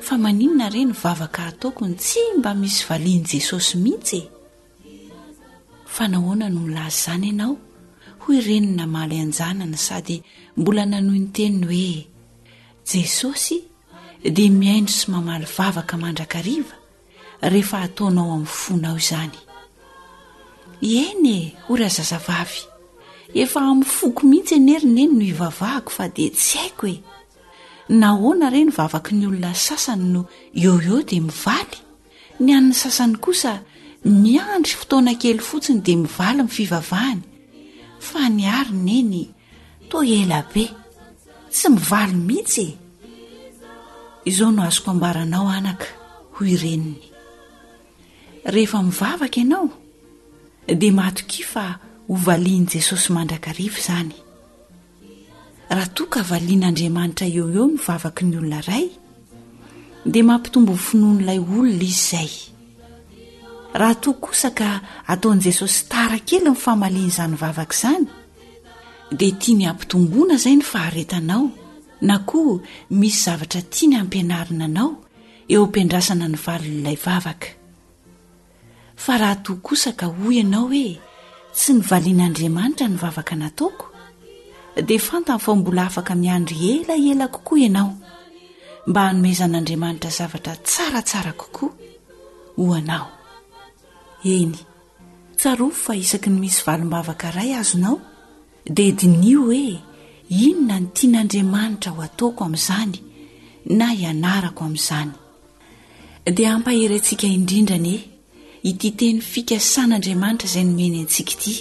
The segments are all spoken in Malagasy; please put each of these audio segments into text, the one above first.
Fa maninona re ny vavaka ataoko no tsy mba misy valian'i Jesosy mihitsy e? Fa nahoana no milaza izany ianao? hoy reny namaly an-janany sady mbola nanohy ny teniny hoe, Jesosy dia mihaino sy mamaly vavaka mandrakariva. rehefa ataonao amin'ny fonao izany. Eny e, hoy razazavavy, efa amin'ny foko mihitsy anie ry neny no ivavahako fa dia tsy haiko e. Nahoana re ny vavaky ny olona sasany no eo eo dia mivaly, ny an'ny sasany kosa miandry fotoana kely fotsiny dia mivaly ny fivavahany. Fa ny ahy ry neny, Toa ela be. Tsy mivaly mihitsy e. Izao no azoko ambaranao anaka, hoy i reniny. Rehefa mivavaka ianao, dia matokia fa hovalian'i Jesosy mandrakariva izany. Raha toa ka valian'Andriamanitra eo eo ny vavaky ny olona iray, dia mampitombo ny finoan'ilay olona izy izay. Raha toa kosa ka ataon'i Jesosy tara kely ny famalian'izany vavaka izany, dia tiany hampitomboana izay ny faharetanao na koa misy zavatra tiany hampianarina anao eo am-piandrasana ny valin'ilay vavaka fa raha toa kosa ka hoy ianao hoe tsy nivalian'andriamanitra ny vavaka nataoko dia fantany fa mbola afaka miandry ela ela kokoa ianao mba hanomezan'andriamanitra zavatra tsaratsara kokoa ho anao eny Tsarovy fa isaky ny misy valim-bavaka iray azonao, dia diniho hoe inona no tian'Andriamanitra ho ataoko amin'izany na ianarako amin'izany. Dia hampahery antsika indrindra anie ity teny fikasan'Andriamanitra izay nomeny antsika ity,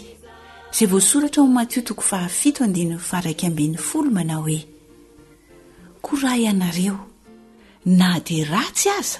izay voasoratra ao Matio toko fahafito andininy faharaika ambin'ny folo manao hoe, Koa raha ianareo, na dia ratsy aza,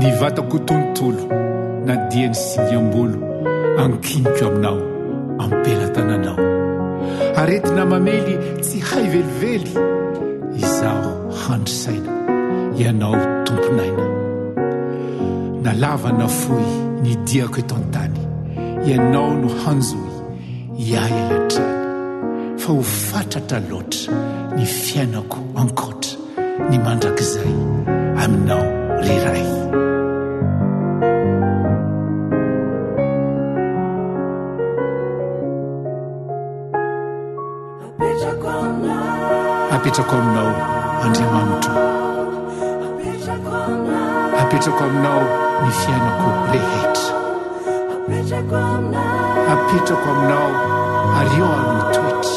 Ny vatako tontolo na dia ny siliam-bolo ankiniko aminao am-pelatananao Aretina mamely tsy hay velively izaho handry saina ianao tompon'aina Na lava na fohy ny diako eto an-tany ianao no hanjohy iahy hatrany Fa ho fatratra loatra ny fiainako ankoatra ny mandrakizay aminao ry Ray. Apetrako aminao Andriamanitro. Apetrako aminao ny fiainako rehetra. Apetrako aminao ary eo amin'ny toetra.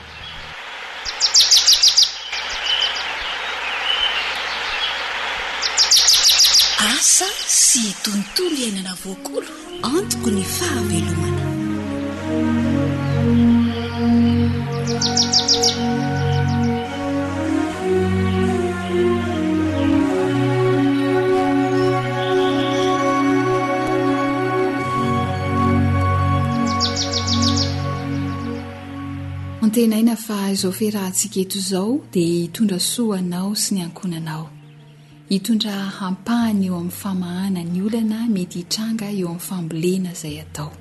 Asa sy tontolo iainana voakolo antoky ny fahavelomana. Antenaina fa izao fiarahantsika eto izao dia hitondra soa anao sy ny ankohonanao. Hitondra hampahany eo amin'ny famahana ny olana mety hitranga eo amin'ny fambolena izay atao.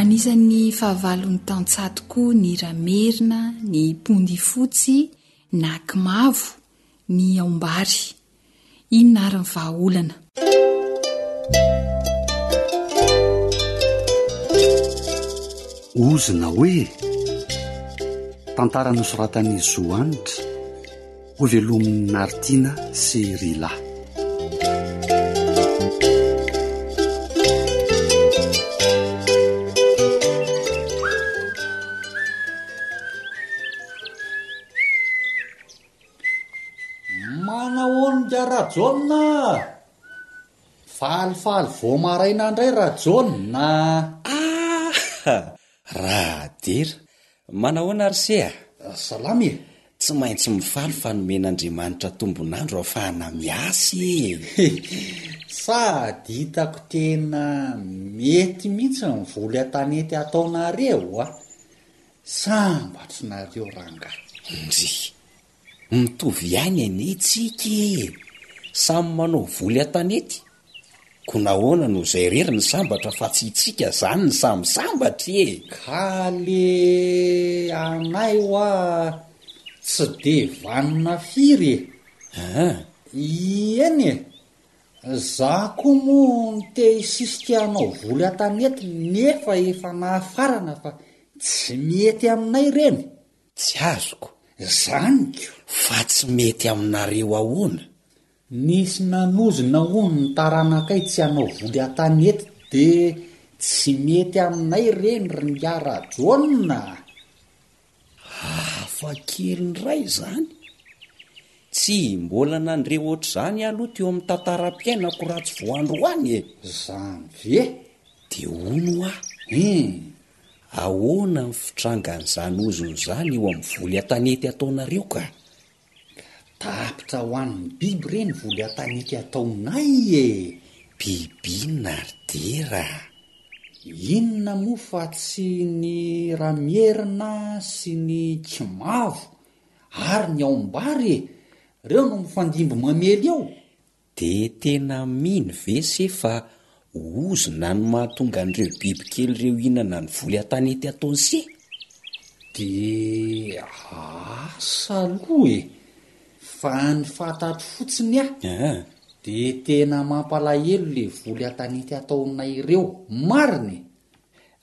Anisan'ny fahavalon'ny tantsaha tokoa ny ramerina, ny pondifotsy na kimavo, ny aombary. Inona ary ny vahaolana? Ozona hoe tantara nosoratan'i Zo Hanitra, hovelomin'i Nartiana sy Rila. Manahoana nga Rajaona ah? Falifaly vao maraina indray Rajaona ah! Radera, manahoana ary se ah? Salama e! Tsy maintsy mifaly fa nomen'Andriamanitra tombon'andro ahafahana miasa e! Sady hitako tena mety mihitsy ny voly an-tanety ataonareo ah! Sambatry nareo rangahy. Ndrii. Mitovy ihany anie tsika e! Samy manao voly an-tanety. Ko nahoana no zay rery ny sambatra fa tsy tsika zany ny samy sambatra e! Ka le anay hoa tsy de vanona firy e! Eny e! Za koa moa te hisisika hanao voly an-tanety nefa efa nahafarana fa tsy mety aminay ireny. Tsy azoko, zany ko. Fa tsy mety aminareo ahoana? Nisy nanozona hono ny taranakay tsy hanao voly an-tanety de tsy mety aminay ireny ry ngah Rajaona a! Hafa kely ndray izany. Tsy mbola nandre ohatr'izany aho aloha teo amin'ny tantaram-piainako raha tsy vao androany e. Izany ve? Dia hono hoa. Hum. Ahoana ny fitrangan'izany ozona izany eo amin'ny voly an-tanety ataonareo ka? Tapitra ho an'ny biby re ny voly atanika ataonay e! Biby inona ary dera a! Inona moa fa tsy ny ramierina sy ny kimavo ary ny aombary e! Reo no mifandimby mamely eo! De tena mino ve se fa ozona no mahatonga an'ireo biby kely ireo hihinana ny voly an-tanety ataony se? De asa aloha e! Fa ny fantatro fotsiny aho de tena mampalahelo le voly an-tanety ataonay ireo marina e!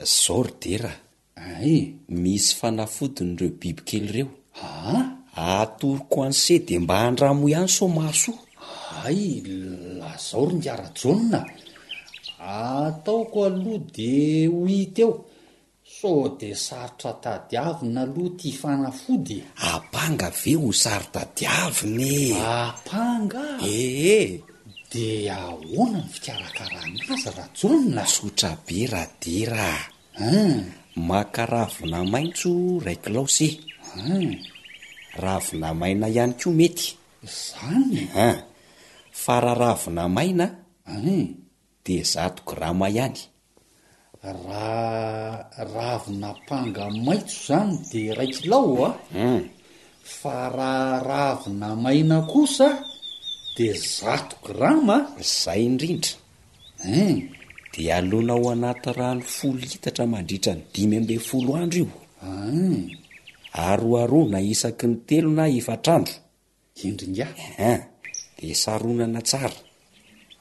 Zao ry dera a! Aii, misy fanafodiny ireo biby kely ireo. Haa? Atoroko anse de mba andramo ihany sao mahasoa. Hay, lazao ry Ngara Jaona a! Ataoko aloha de ho hita eo. Sao de sarotra tadiavina aloha ity fanafody e! Apanga ve ho saro-tadiavina e! Apanga? Ee! De ahoana ny fikarakarana azy Rajaona? Tsotra be Radera a! Humm! Maka ravina maitso ray kilaosy e! Humm! Ravina maina ihany koa mety. Izany e! Humm! Fa raha ravina maina Humm! dia zato grama ihany. Raha ravina apanga maitso izany dia iray kilao a! Humm! Fa raha ravina maina kosa dia zato grama a! Izay indrindra. Humm! Dia alona ao anaty rano folo litatra mandritra ny dimy ambin'ny folo andro io. Humm! Aroharoana isaky ny telo na efatra andro. Hendry ingahy. Ehe! Dia saronana tsara.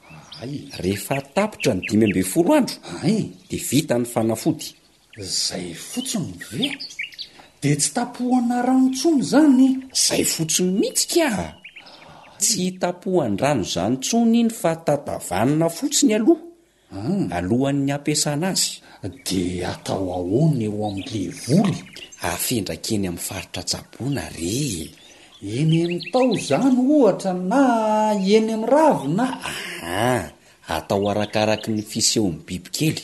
Ahay e! Rehefa tapitra ny dimy ambin'ny folo andro, ahay, dia vita ny fanafody. Zay fotsiny ve? Dia tsy tapohan-rano intsony izany? Zay fotsiny mihitsy kah! Tsy tapohan-drano izany intsony iny fa tatavanina fotsiny aloha, alohan'ny hampiasana azy. Dia atao ahoana eo amin'le voly? Afendraka eny amin'ny faritra tsaboina re e! Eny amin'ny taho izany ohatra na eny amin'ny ravina? Aa! Atao arakaraky ny fisehon'ny bibikely.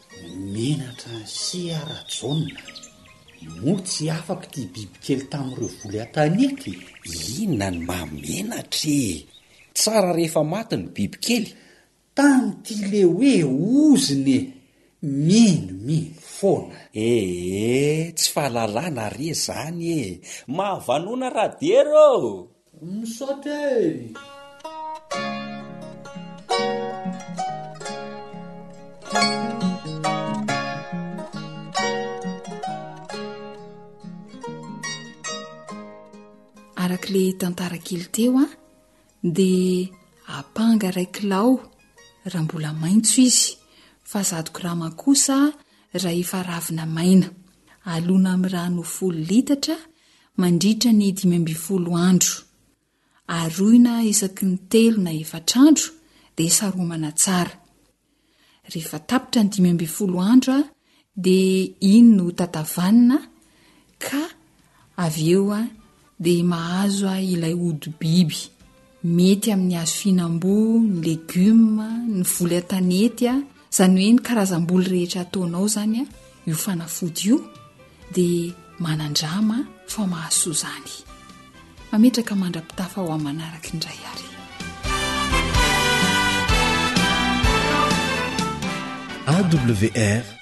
Menatra an'Sia Rajaona, moa tsy afaka ity bibikely tamin'ireo voly an-tany eto e? Inona no maha menatra e? Tsara rehefa maty ny bibikely. Tamin'ity le hoe ozona e! Mino, mino foana. Ee, tsy fahalalana re zany e! Mahavanona Radera ô! Misaotra arak'le tantara kely teo a dia apanga ray kilao raha mbola maintso izy fa zato grama kosa raha efa ravina maina alona amin'ny rano folo litatra mandritra ny dimy ambin'ny folo andro. Aroina isaky ny telo na efatr'andro dia saromana tsara. Rehefa tapitra ny dimy ambin'ny folo andro dia iny no tatavanina ka avy eo dia mahazo ilay hodi-biby. Mety amin'ny hazo fihinam-boa, ny legioma, ny voly an-tanety, izany hoe ny karazam-boly rehetra ataonao izany io fanafody io, dia manan-drama fa mahasoa izany. Mametraka mandra-pitafa ho amin'ny manaraka indray ary. AWR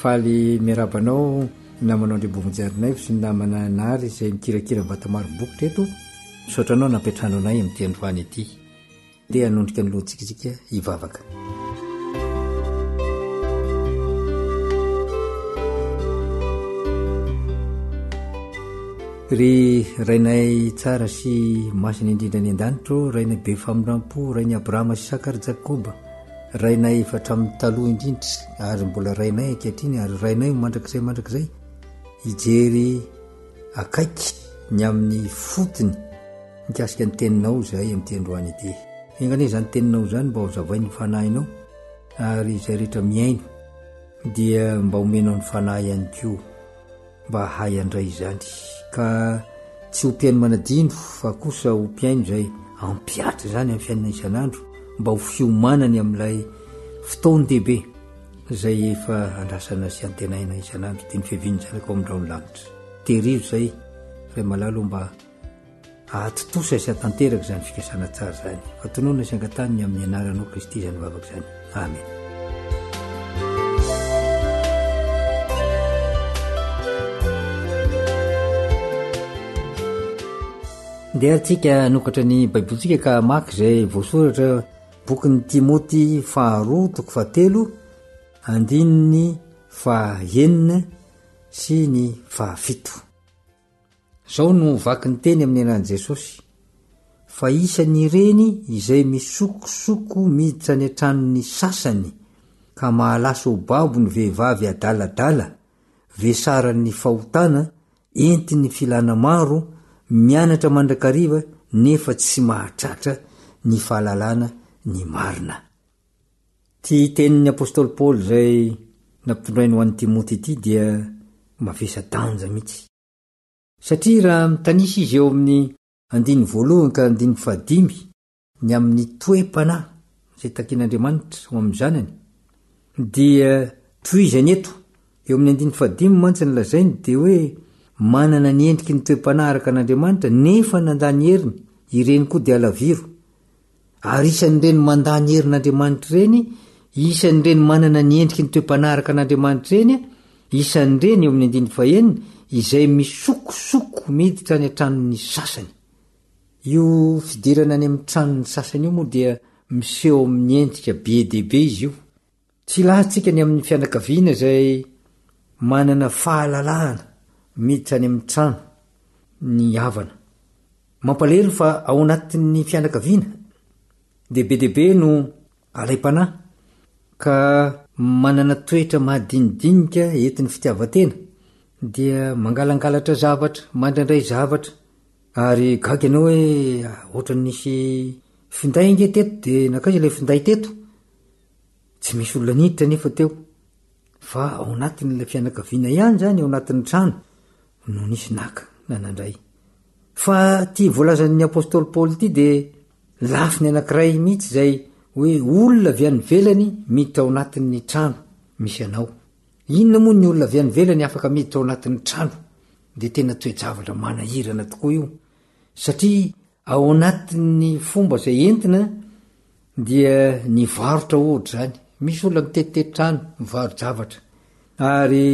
Faly miarahaba anao namanao Andriambo Vonjiharianaivo sy ny namana Nary izay mikirakira ny Vatamaro bokotra eto. Misaotra anao nampiantrano anay amin'ity androany ity. Ndeha hanondrika ny lohantsika isika hivavaka. Ry Rainay tsara sy masina indrindra any an-danitra ô, Rainay be famindrampo, Rain'i Abrahama sy Isaka ary Jakoba, Rainay efa hatramin'ny taloha indrindra ary mbola rainay ankehitriny ary rainay ho mandrakizay mandrakizay hijery akaiky ny amin'ny fotony mikasika ny teninao izay amin'ity androany ity. Enganie izany teninao izany mba hozavain'ny fanahinao ary izay rehetra mihaino dia mba homenao ny fanahy ihany koa. mba hahay handray izany ka tsy ho mpihaino manadino fa kosa ho mpihaino izay ampiharitra izany amin'ny fiainana isan'andro mba ho fiomanany amin'ilay fotoan-dehibe izay efa andrasana sy antenaina isan'andro dia ny fiavian'ny zanaka ao amin'ny draon'ny lanitra. Terizo izay, Ray Malala o mba Hahatontosa isa tanteraka izany fikasana tsara izany. Fa tononina sy angataho ny amin'ny anaranao Kristy izany vavaka izany. Amen. Ndeha atsika hanokatra ny baibolintsika ka hamaky izay voasoratra bokin'ny timoty faharoa toko fahatelo andininy fahenina sy ny fahafito Izao no vaky ny teny amin'ny anan'i Jesosy, Fa isan'ireny izay misokosoko miditra any an-tranon'ny sasany ka mahalasa ho babo ny vehivavy adaladala, vesaran'ny fahotana, entin'ny filana maro, mianatra mandrakariva nefa tsy mahatratra ny fahalalana ny marina. Ity tenin'ny apostoly Paoly izay nampitondrainy ho an'i Timoty ity dia mavesa-danja mihitsy. Satria raha mitanisa izy eo amin'ny andininy voalohany ka andininy fahadimy ny amin'ny toe-panahy izay takin'Andriamanitra ho amin'ny Zanany, dia tohizany eto, eo amin'ny andininy fahadimy mantsy ny lazainy dia hoe manana ny endriky ny toe-panahy araka an'Andriamanitra nefa nandà ny heriny, ireny koa dia alaviro. Ary isan'ireny mandà ny herin'Andriamanitra ireny, isan'ireny manana ny endriky ny toe-panaraka an'Andriamanitra ireny, isan'ireny, eo amin'ny andininy fahenina, izay misokosoko miditra any an-tranon'ny sasany. Io fidirana any amin'ny tranon'ny sasany io moa dia miseho amin'ny endrika be dia be izy io. Tsy ilatsika ny amin'ny fianakaviana izay manana fahalalahana miditra any amin'ny trano ny havana. Mampalahelo fa ao anatin'ny fianakaviana dia be dia be no alaim-panahy ka manana toetra madinidinika entin'ny fitiavan-tena dia mangalangalatra zavatra, mandraindray zavatra ary gaga ianao hoe ohatran'ny nisy finday ange teto dia nankaiza ilay finday teto? Tsy misy olona niditra anefa teo, fa ao anatin'ilay fianakaviana ihany izany ao anatin'ny trano no nisy naka na nandray. Fa ity voalazan'ny apostoly Paoly ity dia lafiny anankiray mihitsy izay hoe olona avy any ivelany miditra ao anatin'ny trano misy anao. Inona moa ny olona avy any ivelany afaka miditra ao anatin'ny trano? Dia tena toe-javatra manahirana tokoa io. Satria ao anatin'ny fomba izay entina dia ny varotra ohatra izany, misy olona mitetitety trano, mivaro-javatra ary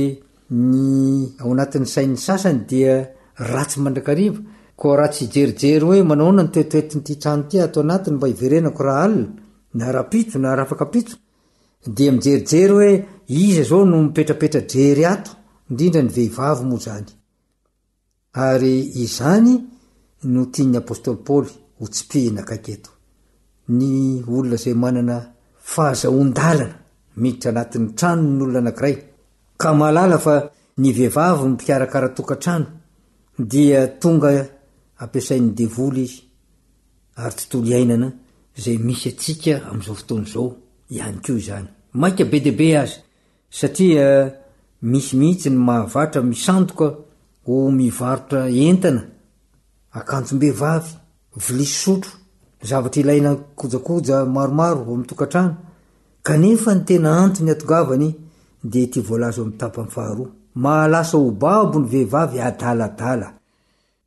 ny ao anatin'ny sain'ny sasany dia ratsy mandrakariva koa raha tsy hijerijery hoe manahoana ny toetoetin'ity trano ity ato anatiny mba hiverenako raha alina na rahampitso na rafankapitso dia mijerijery hoe iza izao no mipetrapetra-drery ato, indrindra ny vehivavy moa izany. Ary izany no tian'ny apostoly Paoly ho tsipihina akaiky eto. Ny olona izay manana fahazahoan-dalana miditra anatin'ny tranon'olona anankiray, ka mahalala fa ny vehivavy no mpikarakara tokantrano, dia tonga ampiasain'ny devoly izy, ary tontolo iainana izay misy antsika amin'izao fotoana izao ihany koa izany, mainka be dia be aza Satria misy mihitsy ny mahavatra misandoka ho mivarotra entana, akanjom-behivavy, vilia sy sotro, zavatra ilaina kojakoja maromaro ao amin'ny tokantrano, kanefa ny tena antony atongavany dia ity voalaza ao amin'ny tapany faharoa, mahalasa ho babo ny vehivavy adaladala.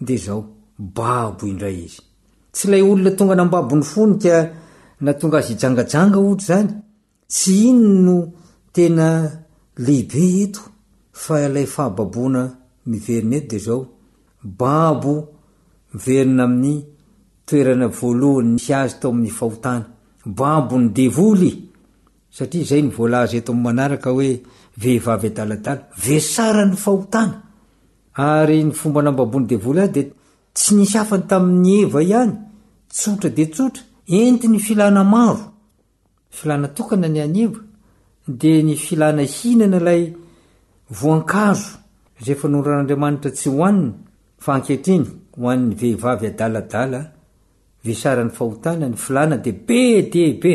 Dia izao, babo indray izy. Tsy ilay olona tonga nambabo ny fony ka nahatonga azy hijangajanga ohatra izany? Tsy iny no tena lehibe eto fa ilay fahababoana miverina eto dia izao, babo miverina amin'ny toerana voalohany nisy azy tao amin'ny fahotana. Babo ny devoly! Satria izay no voalaza eto amin'ny manaraka hoe vehivavy adaladala. Vesaran'ny fahotana! Ary ny fomba nambaboan'ny devoly azy dia tsy nisy hafa ny tamin'i Eva ihany, tsotra dia tsotra, entiny filana maro. Filana tokana ny an'i Eva dia ny filana hihinana ilay voankazo izay efa noraran'Andriamanitra tsy hohanina fa ankehitriny hohanin'ny vehivavy adaladala, vesaran'ny fahotana, ny filana dia be dia be.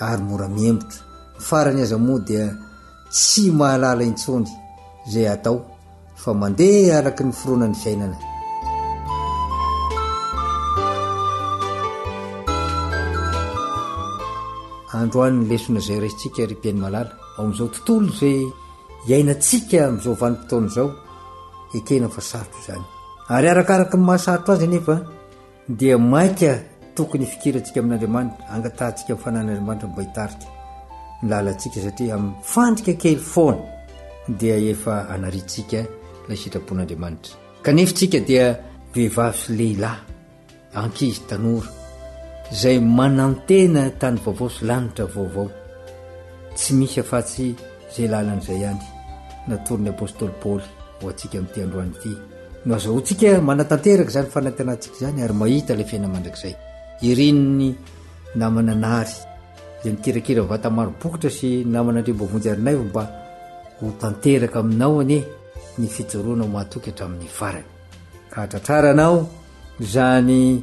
ary mora miembotra, farany aza moa dia tsy mahalala intsony izay atao fa mandeha araky ny fironan'ny fiainana. Androany ny lesona izay raisintsika ry Mpiaino Malala, ao amin'izao tontolo izay iainantsika amin'izao vanim-potoana izao, ekena fa sarotra izany, ary arakaraky ny maha sarotra azy anefa, Dia mainka tokony hifikirantsika amin'Andriamanitra, hangatahantsika ny fananan'Andriamanitra mba hitarika ny lalantsika satria amin'ny fandrika kely foana dia efa anariantsika ilay sitrapon'Andriamanitra. Kanefa isika dia vehivavy sy lehilahy, ankizy, tanora, izay manantena tany vaovao sy lanitra vaovao. Tsy misy afa-tsy izay lalana izay ihany natoron'ny apostoly Paoly ho antsika amin'ity androany ity. No azahoantsika manatanteraka izany fanantenantsika izany ary mahita ilay fiainana mandrakizay. Irin'ny namana nary dia nikirakira vata maro bokotra sy namana andriambo vonjy arinaivo mba ho tanteraka aminao anie ny fijoroanao mahatoky hatramin'ny farany. Ka hatratrarana aho izany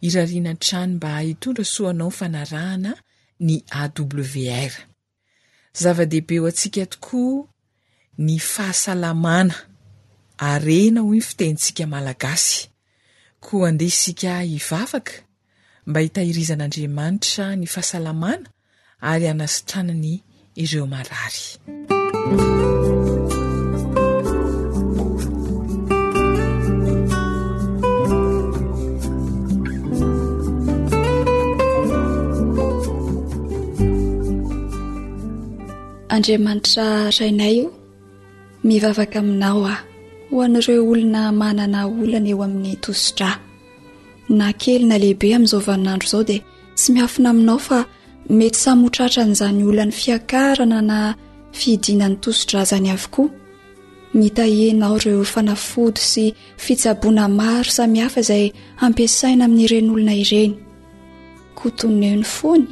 Irariana hatrany mba hitondra soa anao fanarahana ny AWR. Zava-dehibe ho antsika tokoa ny fahasalamana harena hoy ny fitenintsika malagasy. Koa andeha isika hivavaka mba hitahirizan'Andriamanitra ny fahasalamana ary hanasitranany ireo marary. Andriamanitra Rainay o, mivavaka aminao aho ho an'ireo olona manana olana eo amin'ny tosidra. na kely na lehibe amin'izao vaninandro izao dia tsy miafina aminao fa mety samy ho tratra an'izany olan'ny fiakarana na fidinan'ny tosi-drazany avokoa ny tahianao ireo fanafody sy fitsaboana maro samy hafa izay hampiasaina amin'ireny olona ireny ko toneo ny fony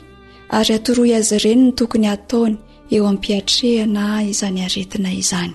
ary atoroy azy ireny ny tokony hataony eo ampiatrehana izany aretina izany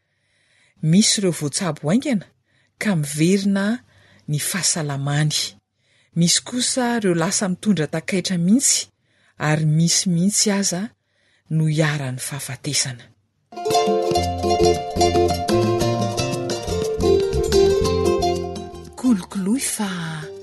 Misy ireo voatsabo haingana ka miverina ny fahasalamany. Misy kosa ireo lasa mitondra takaitra mihitsy ary misy mihitsy aza no iharan'ny fahafatesana. Kolokoloy fa.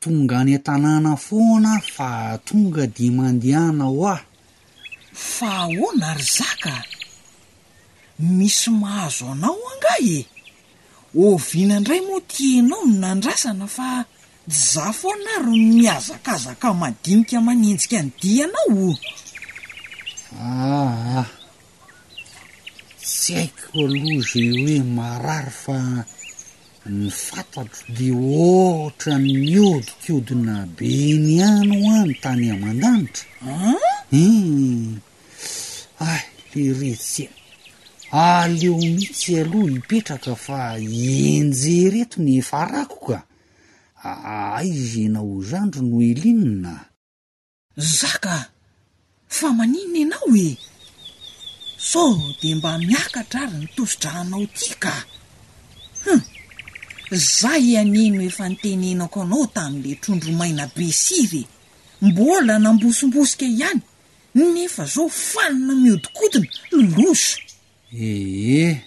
Tonga any an-tanàna foana fa tonga dia mandehana hoa. Fa ahoana ry zaka a! Misy mahazo anao angaha e! Oviana indray moa ity ianao no nandrasana fa za foana ary no mihazakazaka madinika manenjika ny dianao o! Aa! Tsy haiko aloha ze hoe marary fa ny fantatro de ohatran'ny hodikodina be eny ihany hoa ny tany aman-danitra. Hum! Ay, le re tsy haiko. Aleo mihitsy aloha hipetraka fa hienjery eto ny efa rako ka. Aiza ianao zandry Noeline a? Ry zaka a! Fa maninona ianao e? Sao dia mba miakatra ary ny tosi-drànao ity ka! Hum! Izay anie no efa nitenenako anao tamin'ilay trondro maina be sira e! Mbola nambosombosika ihany nefa izao fanina mihodinkodina, loza! Ee!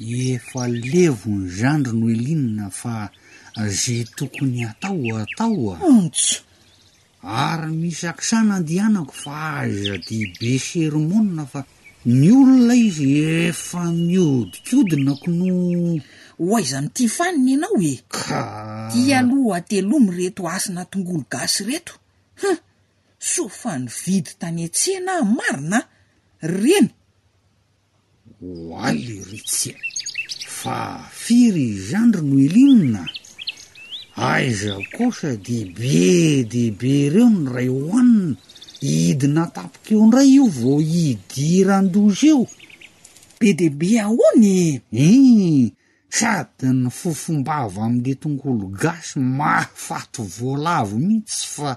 Efa levon'ny zandry Noeline fa ze tokony atao atao a! Ontss! Ary misy acsa nandihanako fa aza dia be sermona fa ny olona izy efa mihodinkodina ko no. Ho aiza ny Tiffany ianao e? Ka. Ty aloha atelomy reto hasina tongolo gasy reto hum! Soa fa nividy tany an-tsena aho marina a! Reny! Oaly ry tsy. Fa firy izany ry Noeline a! Aiza koa sady be dia be ireo ny ray hohanina, hidina tapika eo indray io vao hidiran-doza eo. Be dia be ahoana e! Ii! Sady ny fofom-bava amin'ilay tongolo gasy mahafaty voalavo mihitsy fa.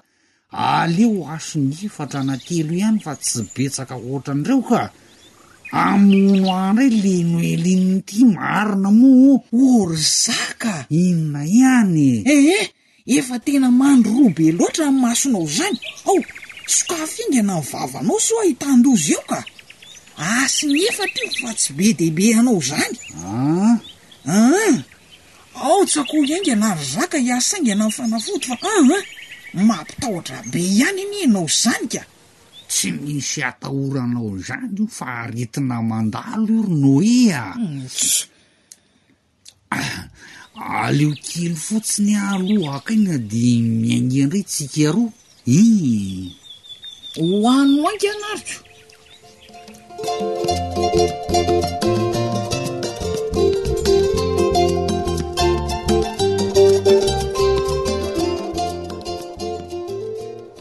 Aleo hasiny efatra na telo ihany fa tsy betsaka ohatran'ireo ka! Hamono ahy indray le Noeline ity marina moa o! O ry zaka! Inona ihany e! Ee! Efa tena mandroroa be loatra ny masonao izany! Ao! Sokafy haingana ny vavanao sao ahitan-doza eo ka! Hasiny efatra io fa tsy be dia be anao izany! An! An! Ao tsakoa haingana ary zaka hiasaingana ny fanafody fa ah ah! Mampitahotra be ihany anie ianao izany ka! Tsy misy atahoranao izany io fa aretina mandalo io ry Noé a! Aleo kely fotsiny aloha akaina dia miainga indray tsika roa. Hum. Ho any ho ainga anariko.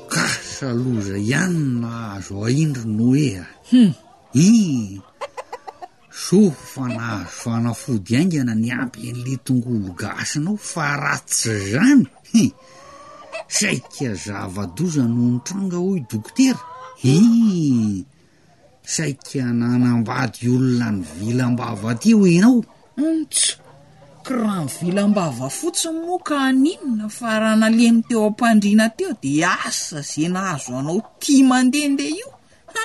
Gasa loza ihany nahazo ahy indry Noé a. Hum. Hum. Soa fa nahazo fanafody haingana ny ampy an'le tongolo gasinao fa raha tsy zany he! saika zava-doza no nitranga hoy dokotera hii! saika nanambady olona ny vilam-bava teo ianao. Ntso, ka raha ny vilam-bava fotsiny moa ka haninona fa raha nalemy teo am-pandriana teo dia asa ze nahazo anao tia mandehandeha io ha!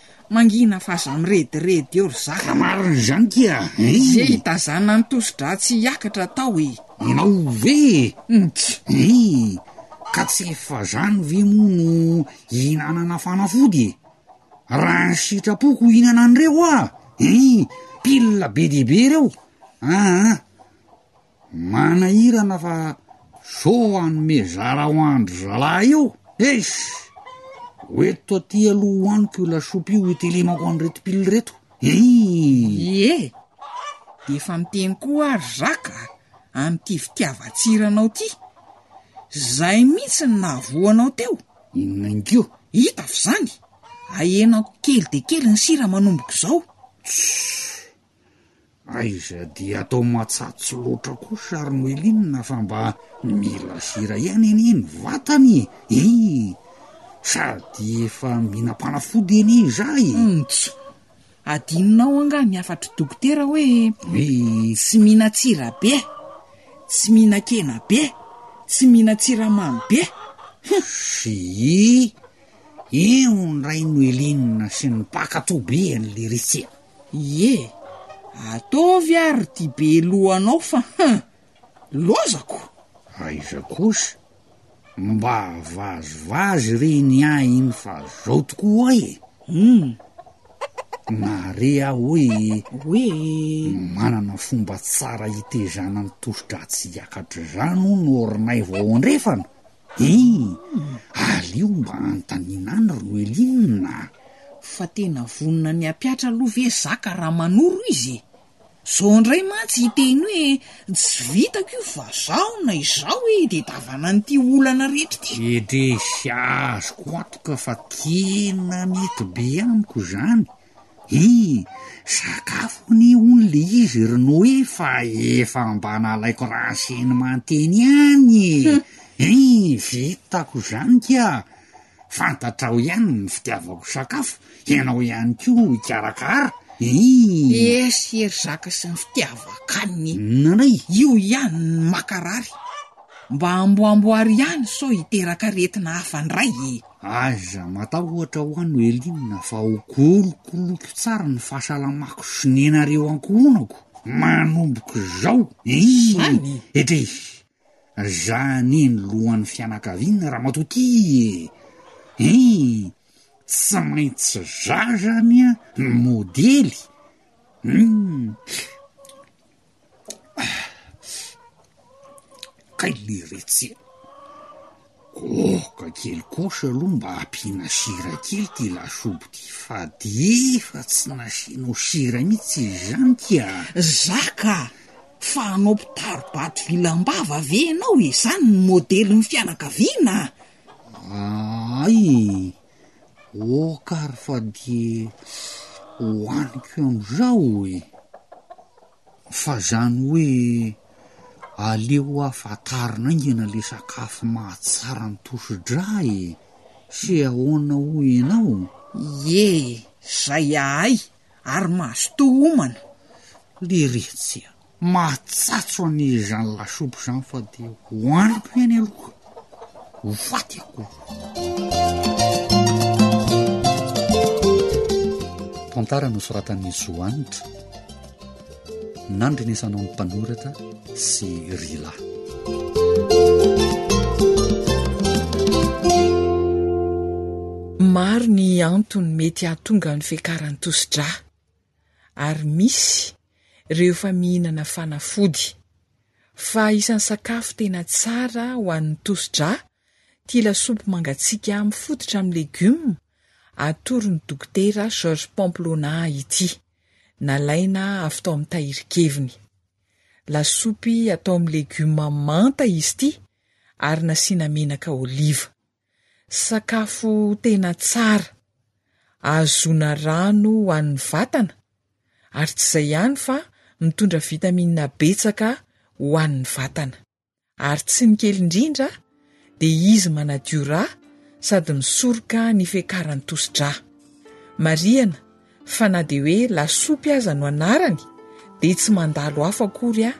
Mangina fa za mirediredy eo ry zaka. Ka marina izany kia eh. Ze hitazana ny tosi-dra tsy hiakatra tao eh. Ianao ve eh? Nts. Ih. Ka tsy efa zany ve moa no hihinanana fanafody eh? Raha ny sitrapoko hihinana an'ireo ah! Ih. Pile be dia be ireo. Aa. Manahirana fa zo hanome zara ho andry zalahy io eish! Ho eto aty aloha hohaniko io lasopy io hitelemako an'ireto pile ireto eih! Ie, dia efa miteny koa aho ry zaka amin'ity fitiavan-tsiranao ity. Izay mihitsy no nahavoanao teo. Inona ingo? Hita fa izany! Ahenako kely dia kely ny sira manomboka izao. Tss! Aiza dia atao matsatso loatra koa sary noelinina fa mba mila sira ihany anie ny vatany e sady efa minam-panafody anie izahay e Ntsy, adinonao angaha ny hafatr'i dokotera hoe tsy mihinan-tsira be, tsy mihinan-kena be, tsy mihinan-tsiramamy be. Sii, eo ny ray noelinina sy ny mpaka-toby an'le ritsena. Ie! Ataovy ary ty be lohanao fa hein! Lozako! Aiza kosa! Mba vazivazy re ny ahy iny fa zao tokoa hoy e! Hum! Nahare aho hoe, hoe manana fomba tsara hitezana ny tosi-dratsy hiakatra izany hono orinay vao andrefana! Eii! Aleo mba anontaniana any ry Noeline a! Fa tena vonona ny hampiatra aloha ve zaka raha manoro izy e? Zao indray mantsy hiteny hoe tsy vitako io fa zaho na izaho e dia tavana an'ity olana rehetra ity. Edresy azoko antoka fa tena mety be amiko izany Hi! Sakafo anie hono le izy ry Noé fa efa mba nalaiko renseignement teny ihany e! Hi! Vitako izany kia! Fantatrao ihany ny fitiavako sakafo, ianao ihany koa hikarakara! Hi! Yes i ry Zaka sy ny fitiavan-kanina e! Inona indray? Io ihany ny makarary! Mba amboamboary ihany sao hiteraka aretina hafa indray e! Aza matahoatra hoa no Elinina fa ho kolokoloko tsara ny fahasalamako sy ny anareo ankohonako manomboka izao ii ety za anie ny lohan'ny fianakaviana ramatoa ty e ii tsy maintsy za zany a ny modely ii Kay le retsy e! Goaka kely kosa aloha mba ampiana sira kely ty lasopy ty fa de efa tsy nasianao sira mihitsy izy zany ty a! Za ka! Fa hanao mpitari-bato vilam-bava ve ianao e? Zany ny modelin'ny fianakaviana a! Ay! Ok ary fa dia hohaniko amizao e! Fa zany hoe aleo aho fantarina aingana le sakafo mahatsara ny tosidra e! Se ahoana hoy ianao? Ie, zay ahay ary mazotoa homana. Leretsy aho. Mahatsatso an izany lasopy zany fa de hoaniko ihany aloha ho faty akory. Tantara nosoratan'i Zo Hanitra, nandrenesanao ny mpanoratra sy Rila. Maro ny antony mety hahatonga ny fiakaran'ny tosi-drà. ary misy rehefa mihinana fanafody. Fa isan'ny sakafo tena tsara ho an'ny tosi-drà ity lasopy mangatsiaka mifototra amin'ny legioma atoron'ny Dokotera Georges Pamplona ity, nalaina avy tao amin'ny tahirin-keviny. Lasopy atao amin'ny legioma manta izy ity ary nasiana menaka oliva. Sakafo tena tsara, ahazoana rano ho an'ny vatana ary tsy izay ihany fa mitondra vitamina betsaka ho an'ny vatana. Ary tsy ny kely indrindra dia izy manadio rà sady misoroka ny fiakaran'ny tosi-drà. Marihana fa na dia hoe lasopy aza no anarany dia tsy mandalo afo akory aho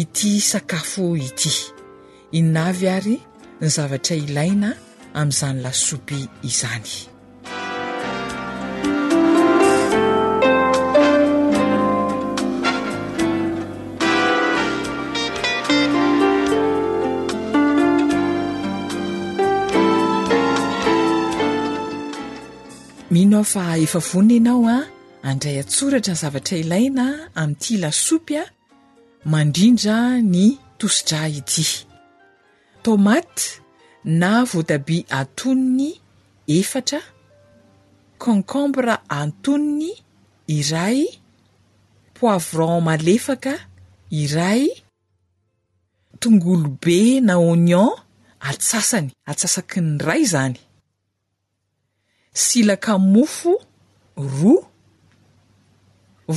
ity sakafo ity. Inona avy ary ny zavatra ilaina amin'izany lasopy izany? Mino aho fa efa vonona ianao handray an-tsoratra ny zavatra ilaina amin'ity lasopy mandrindra ny tosi-drà ity. Tomaty na voatabia antonony efatra, concombre antonony iray, poivron malefaka iray, tongolo be na oignon atsasany, atsasaky ny iray izany. Silaka mofo roa,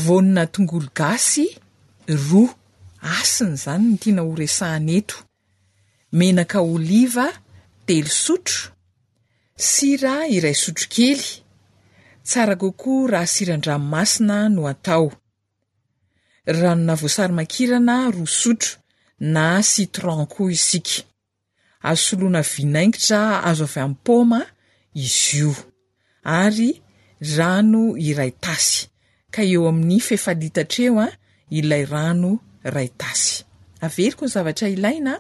voanina tongolo gasy roa, hasina izany no tiana ho resahana eto, menaka oliva telo sotro, sira iray sotrokely, tsara kokoa raha siran-dranomasina no atao, ranona voasarimakirana roa sotro na citron koa isika. Azo soloana vinaingitra azo avy amin'ny paoma izy io, ary rano iray tasy, ka eo amin'ny f'efa-litatra eo ilay rano iray tasy. Averiko ny zavatra ilaina,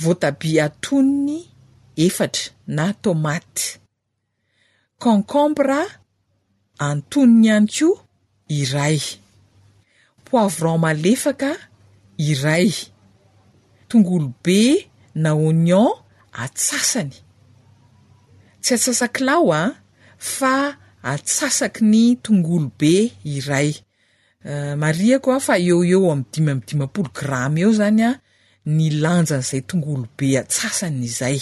Voatabia atonony efatra na tômaty. Concombre antonony ihany koa iray. Poivron malefaka iray. Tongolo be na oignon atsasany. Tsy atsasak'lao an, fa atsasaky ny tongolo be iray. Marihiko an, fa eo ho eo amin'ny dimy amby dimampolo grama eo izany an, ny lanjan'izay tongolo be atsasany izay.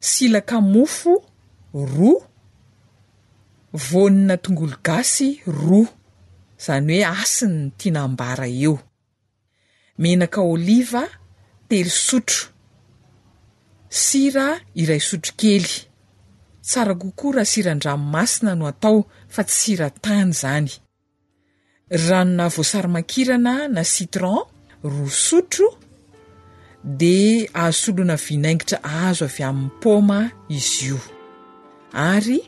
Silaka mofo roa, voanina tongolo gasy roa, izany hoe hasiny ny tiana ambara eo. Menaka oliva telo sotro. Sira iray sotrokely. Tsara kokoa raha siran-dranomasina no atao fa tsy sira tany izany. Ranona voasary makirana na citron roa sotro, dia azo soloina vinaingitra azo avy amin'ny paoma izy io, ary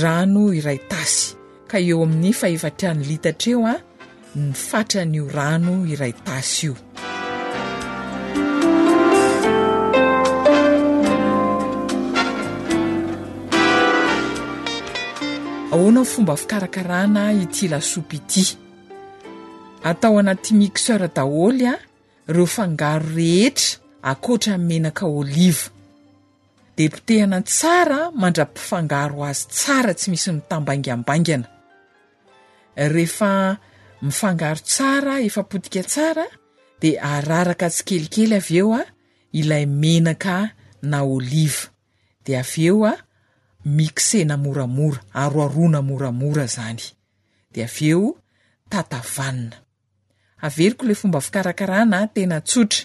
rano iray tasy, ka eo amin'ny fahefatran'ny litatra eo ny fatran'io rano iray tasy io. Ahoana ny fomba fikarakarana ity lasopy ity? Atao anaty mixeur daholo a, ireo fangaro rehetra ankoatra ny menaka oliva. Dia potehana tsara mandra-pifangaro azy tsara tsy misy mitambaingambaingana. Rehefa mifangaro tsara, efa potika tsara, dia araraka tsikelikely avy eo ilay menaka na oliva, dia avy eo mixena moramora, aroharoana moramora izany, dia avy eo tatavanina. Haveriko ilay fomba fikarakarana, tena tsotra,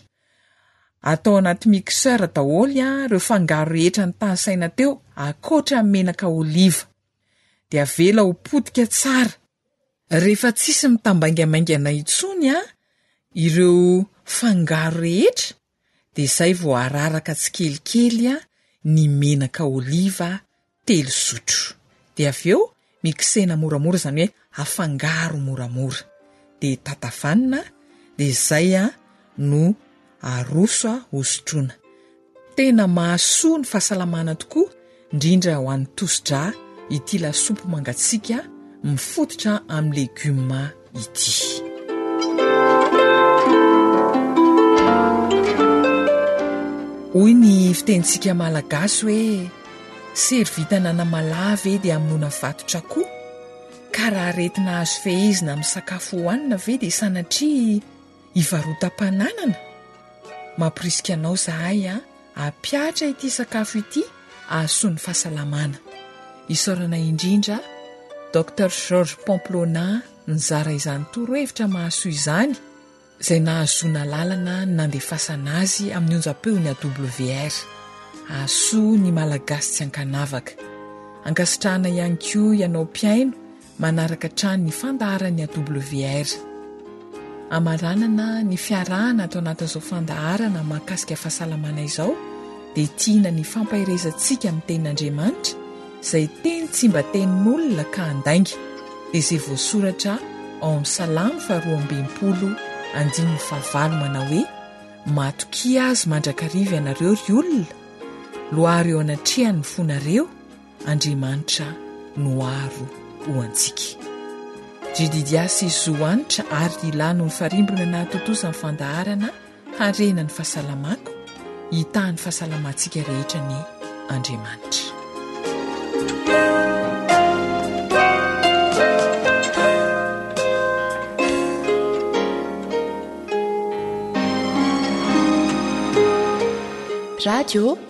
atao anaty mixeur daholo ireo fangaro rehetra nitanisaina teo, ankoatra ny menaka oliva, dia avela ho potika tsara rehefa tsisy mitambaingamaingana intsony a ireo fangaro rehetra dia zay vao araraka tsikelikely a ny menaka oliva telo zotro dia avy eo mixena moramora zany hoe afangaro moramora dia tatavanina dia izay no aroso ho sotroina. Tena mahasoa ny fahasalamana tokoa indrindra ho an'ny tosi-drà ity lasopy mangatsiaka mifototra amin'ny legioma ity. Hoy ny fitenintsika malagasy hoe servitana anamalahy ve dia amonoana vatotr'akoho? Ka raha aretina azo fehezina amin'ny sakafo hohanina ve dia sanatria hivarotam-pananana? Mamporisika anao izahay an, hampihatra ity sakafo ity hahasoa ny fahasalamana. Isaorana indrindra Docteur Georges Pamplona nizara izany torohevitra mahasoa izany. izay nahazoana alalana nandefasana azy amin'ny onjam-peony AWR. Hahasoa ny Malagasy tsy an-kanavaka. Ankasitrahana ihany koa ianao mpihaino manaraka hatrany ny fandaharan'ny AWR. Hamaranana ny fiarahana ato anatin'izao fandaharana mahakasika fahasalamana izao dia tiana ny fampaherezantsika amin'ny tenin'Andriamanitra Izay teny tsy mba tenin'olona ka handainga, dia izay voasoratra ao amin'ny Salamo faharoa amby enimpolo, andininy fahavalo manao hoe, Matokia Azy mandrakariva ianareo ry olona, loaro eo anatrehany ny fonareo, Andriamanitra no aro ho antsika. Jedidia sy Zohanitra ary Hila no nifarimbona nahatontosa ny fandaharana. Harena ny fahasalamako, hitaha ny fahasalamantsika rehetra anie Andriamanitra. Radio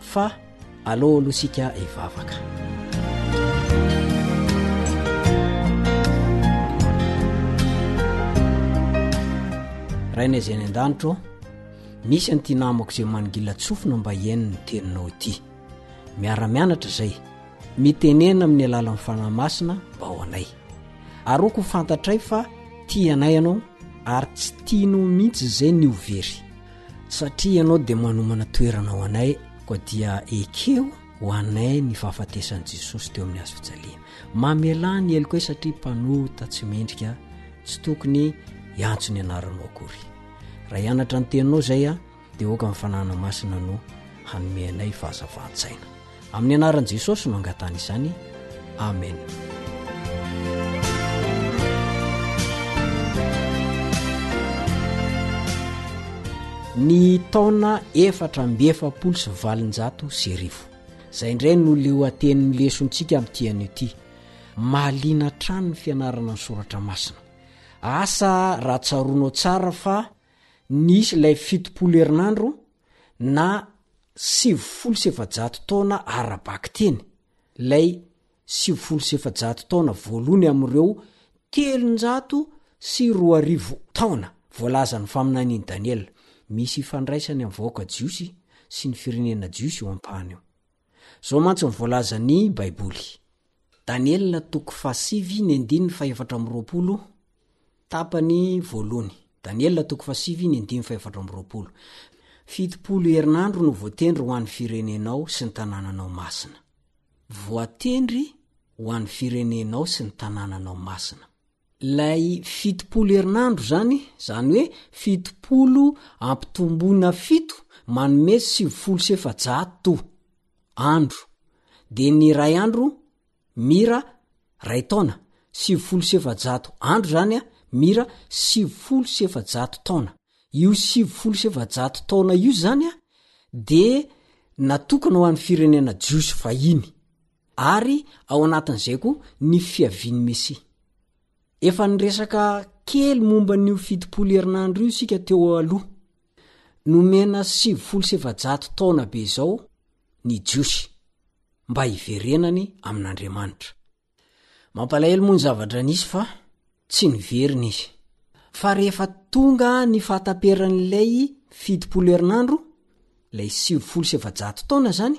Fa alao aloha isika hivavaka. rainay izay any an-danitro misy an'ity namako izay manigilatsofina mba hiaino ny teninao ity miara-mianatra izay mitenena amin'ny alalan'ny fanahy masina mba ao anay aroako fantatray fa tia anay ianao ary tsy tianao mihitsy izay ny ho very satria ianao dia manomana toerana ao anay koa dia ekeo ho anay ny fahafatesan'i jesosy teo amin'ny azofijaliana mamelà ny eloko e satria mpanota tsy mendrika tsy tokony hiantso ny anaranao akory raha hianatra ny teninao izay a dia oka min'ny fanana masina no hanomeanay fahazavan-tsaina Amin'ny anaran'i Jesosy no angatahana izany. Amena. ny taona efatra amby efapolo sy valinjato sy arivo izay indray no leoatenin'ny lesontsika amin'ity anio ity mahaliana hatrany ny fianarana ny soratra masina asa raha tsaroanao tsara fa nisy ilay fitopolo herinandro na sivifolo sy efajato taona ara-bakiteny, lay sivifolo sy efajato taona voalohny amin'ireo telonjato sy roa arivo taona voalazan'ny faminanian'i Daniela. Misy ifandraisany amin'ny vahoaka jiosy sy ny firenena jiosy io ampahany io. Izao mantsy no voalazan'ny Baiboly. Daniela toko fahasivy ny andininy fahefatra amby roapolo, tapany voalohany. Daniela toko fahasivy ny andininy fahefatra amby roapolo. Fitopolo herinandro no voatendry ho an'ny firenenao sy ny tanànanao masina. Voatendry ho an'ny firenenao sy ny tanànanao masina. Ilay fitopolo herinandro izany, izany hoe fitopolo ampitomboina fito manome sivifolo sy efajato andro. Dia ny iray andro mira iray taona. Sivifolo sy efajato andro izany mira sivifolo sy efajato taona. Io sivifolo sy efajato taona io izany dia natokana ho an'ny firenena jiosy fahiny. ary ao anatin'izay koa ny fiavian'ny Mesia. Efa niresaka kely momba an'io fitopolo herinandro io isika teo aloha. Nomena sivifolo sy efajato taona be izao ny Jiosy mba hiverenany amin'Andriamanitra. Mampalahelo moa ny zavatra nisy fa tsy niverina izy. Fa rehefa tonga ny fahataperan'ilay fitopolo herinandro, ilay sivifolo sy efajato taona izany,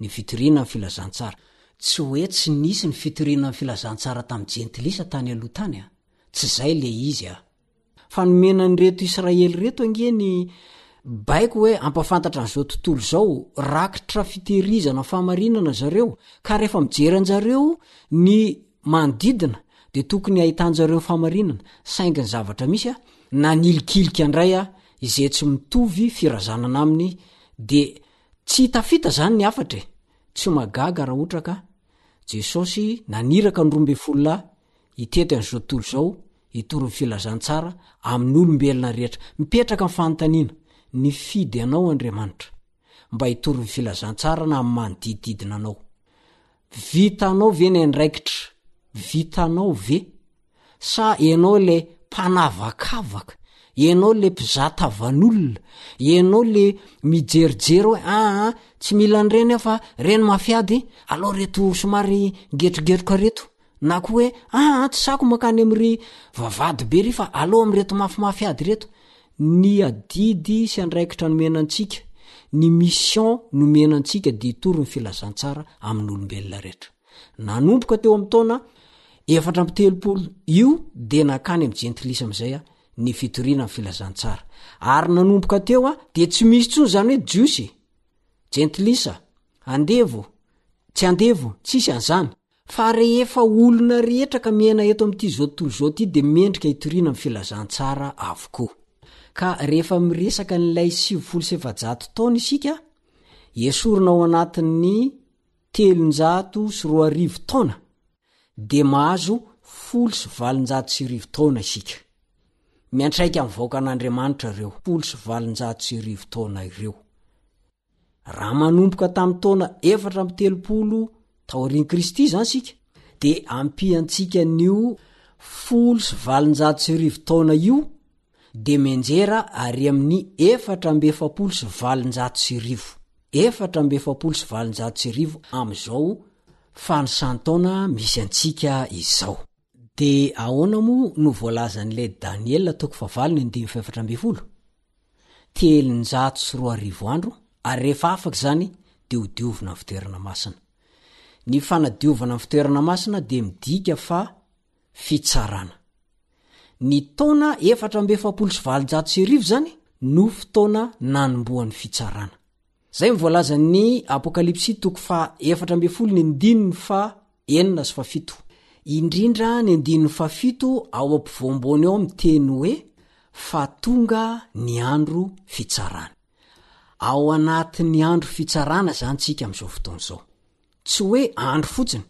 Ny fitoriana ny filazantsara. Tsy hoe tsy nisy ny fitoriana ny filazantsara tamin'ny jentilisa tany aloha tany a! Tsy izay ilay izy a! Fa nomena an'ireto Israely ireto ange ny baiko hoe hampafantatra an'izao tontolo izao, rakitra fitehirizana ny fahamarinana zareo, ka rehefa mijery anjareo ny manodidina dia tokony hahitanjareo ny fahamarinana, saingy ny zavatra misy a, na nilikilika ndray a, izay tsy mitovy firazanana aminy dia Tsy tafita izany ny hafatra e! Tsy mahagaga raha ohatra ka Jesosy naniraka ny roa ambin'ny folo lahy hitety an'izao tontolo izao hitoro ny filazantsara amin'ny olombelona rehetra. Mipetraka ny fanontaniana, nifidy anao Andriamanitra mba hitoro ny filazantsarana amin'ny manodididina anao. Vitanao ve ny andraikitra? Vitanao ve? Sa ianao le mpanavakavaka? Ianao le mpizata van'olona? Ianao le mijerijery hoe aa tsy mila an'ireny aho fa ireny mafy ady, alao reto somary ngetrogetroka reto? Na koa hoe aa tsy sako mankany amin'ry vavahady be ry fa alao amin'ireto mafimafy ady ireto? Ny adidy sy andraikitra nomena antsika, ny mission nomena antsika dia hitory ny filazantsara amin'ny olombelona rehetra. Nanomboka teo amin'ny taona efatra amby telopolo io dia nankany amin'ny Gentilisme izay ny fitoriana ny filazantsara. Ary nanomboka teo dia tsy misy intsony izany hoe Jiosy, Jentilisa, Andevo, tsy Andevo, tsisy an'izany. Fa rehefa olona rehetra ka miaina eto amin'ity izao tontolo izao ity dia mendrika hitoriana ny filazantsara avokoa. Ka rehefa miresaka an'ilay sivifolo sy efajato taona isika, esorina ao anatin'ny telonjato sy roa arivo taona, dia mahazo folo sy valonjato sy arivo taona isika. Miantraika amin'ny vahoakan'Andriamanitra ireo folo sy valonjato sy arivo taona ireo. Raha manomboka tamin'ny taona efatra amby telopolo taorian'i Kristy izany isika, dia ampiantsika an'io folo sy valonjato sy arivo taona io, dia mianjera àry amin'ny efatra amby efapolo sy valonjato sy arivo. Efatra amby efapolo sy valonjato sy arivo amin'izao fanisan-taona misy antsika izao. Dia ahoana moa no voalazan'ilay Daniela toko fahavalo ny andininy fahefatra ambin'ny folo? telonjato sy roa arivo andro ary rehefa afaka izany dia ho diovina ny fitoerana masina. Ny fanadiovana ny fitoerana masina dia midika fa fitsarana. Ny taona efatra amby efapolo sy valonjato sy arivo izany no fotoana nanombohan'ny fitsarana. Izay no voalazan'ny Apokalypsy toko faha efatra ambin'ny folo ny andininy faha enina sy faha fito. Indrindra ny andininy faha fito ao ampovoamboany ao miteny hoe fa tonga ny andro fitsarana. Ao anatin'ny andro fitsarana izany tsika amin'izao fotoana izao. Tsy hoe andro fotsiny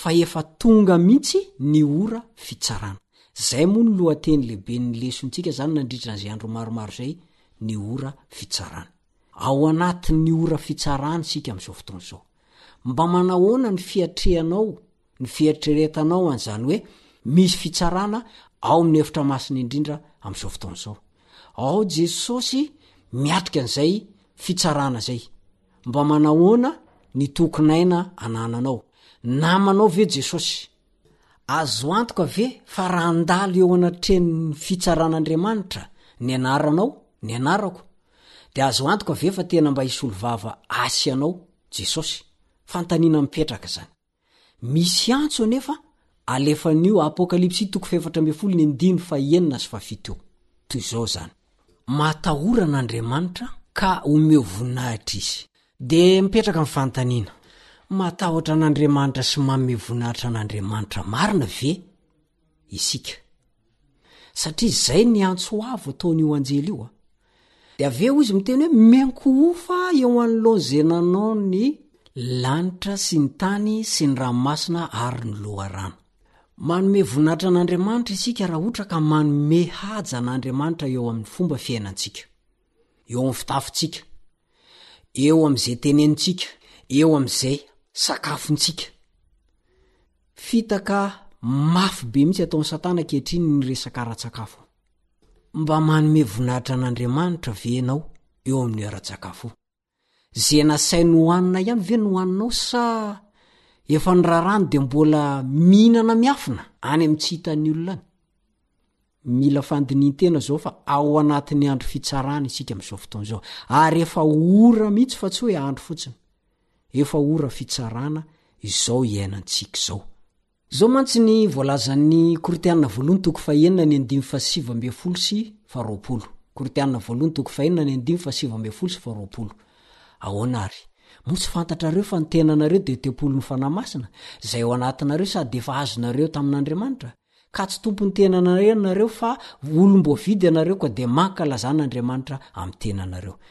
fa efa tonga mihitsy ny ora fitsarana. Izay moa no lohateny lehiben'ny lesontsika izany nandritra an'izay andro maromaro izay ny ora fitsarana. Ao anatin'ny ora fitsarana isika amin'izao fotoana izao. Mba manahoana ny fiatrehanao, ny fieritreretanao an'izany hoe misy fitsarana ao amin'ny efitra masina indrindra amin'izao fotoana izao? Ao Jesosy miatrika an'izay fitsarana izay. Mba manahoana ny tokin'aina anananao? Namanao ve Jesosy? Azo antoka ve fa raha handalo eo anatrehan'ny fitsaran'Andriamanitra ny anaranao, ny anarako, dia azo antoka ve fa tena mba hisolo vava asy anao Jesosy? Fanontaniana mipetraka izany. Misy antso anefa alefan'io Apokalypsy toko fahefatra ambin'ny folo ny andininy fahenina sy fahafito io. Toy izao izany. Matahora an'Andriamanitra ka omeo voninahitra izy. Dia mipetraka ny fanontaniana, matahotra an'Andriamanitra sy manome voninahitra an'Andriamanitra marina ve isika? Satria izay ny antso avo ataon'io anjely io. Dia avy eo izy miteny hoe miankohofa eo anoloana izay nanao ny lanitra sy ny tany sy ny ranomasina ary ny loharano. Manome voninahitra an'Andriamanitra isika raha ohatra ka manome haja an'Andriamanitra eo amin'ny fomba fiainantsika. eo amin'ny fitafintsika, eo amin'izay tenenintsika, eo amin'izay sakafontsika. Fitaka mafy be mihitsy ataon'i Satana ankehitriny ny resaka ara-tsakafo. Mba manome voninahitra an'Andriamanitra ve ianao eo amin'io ara-tsakafo io? Ze nasainy hohanina ihany ve no hohaninao sa efa nirarany de mbola mihinana miafina any amin'ny tsy hitan'ny olona any? Mila fandinihin-tena zao fa ao anatin'ny andro fitsarana isika amin'izao fotoana izao ary efa ora mihitsy fa tsy hoe andro fotsiny. Efa ora fitsarana izao iainantsika izao. Izao mantsy ny voalazan'ny Korintiana voalohony toko fahenina ny andininy fahasivy ambin'ny folo sy faharoapolo. Korintiana voalohony toko fahenina ny andininy fahasivy ambin'ny folo sy faharoapolo. Ahoana ary? Moa tsy fantatrareo fa ny tenanareo dia tempolin'ny Fanahy Masina, izay ao anatinareo sady efa azonareo tamin'Andriamanitra? Ka tsy tompon'ny tenanareo ianareo fa olom-boavidy ianareo koa dia mankalazana Andriamanitra amin'ny tenanareo.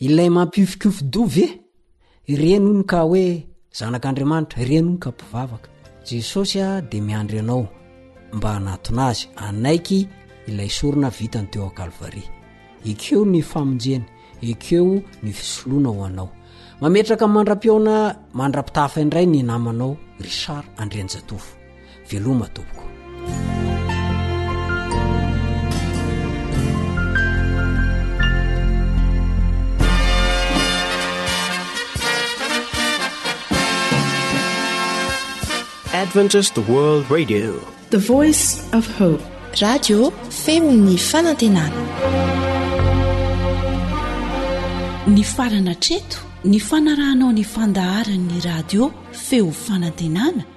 Ilay mampiofikofi-doha ve? Ireny hono ka hoe zanak'Andriamanitra, ireny hono ka mpivavaka. Jesosy dia miandry anao mba hanatona azy hanaiky ilay sorona vitany teo an-kalvary. Ekeo ny famonjeny, ekeo ny fisoloana ho anao. Mametraka mandra-pihaona mandra-pitafa indray ny namanao Richard Andrianjatovo. veloma tompoko adventist world radio the voice of hope radio femon'ny fanantenana ny farana treto ny fanarahanao ny fandaharan'ny radio feo fanantenana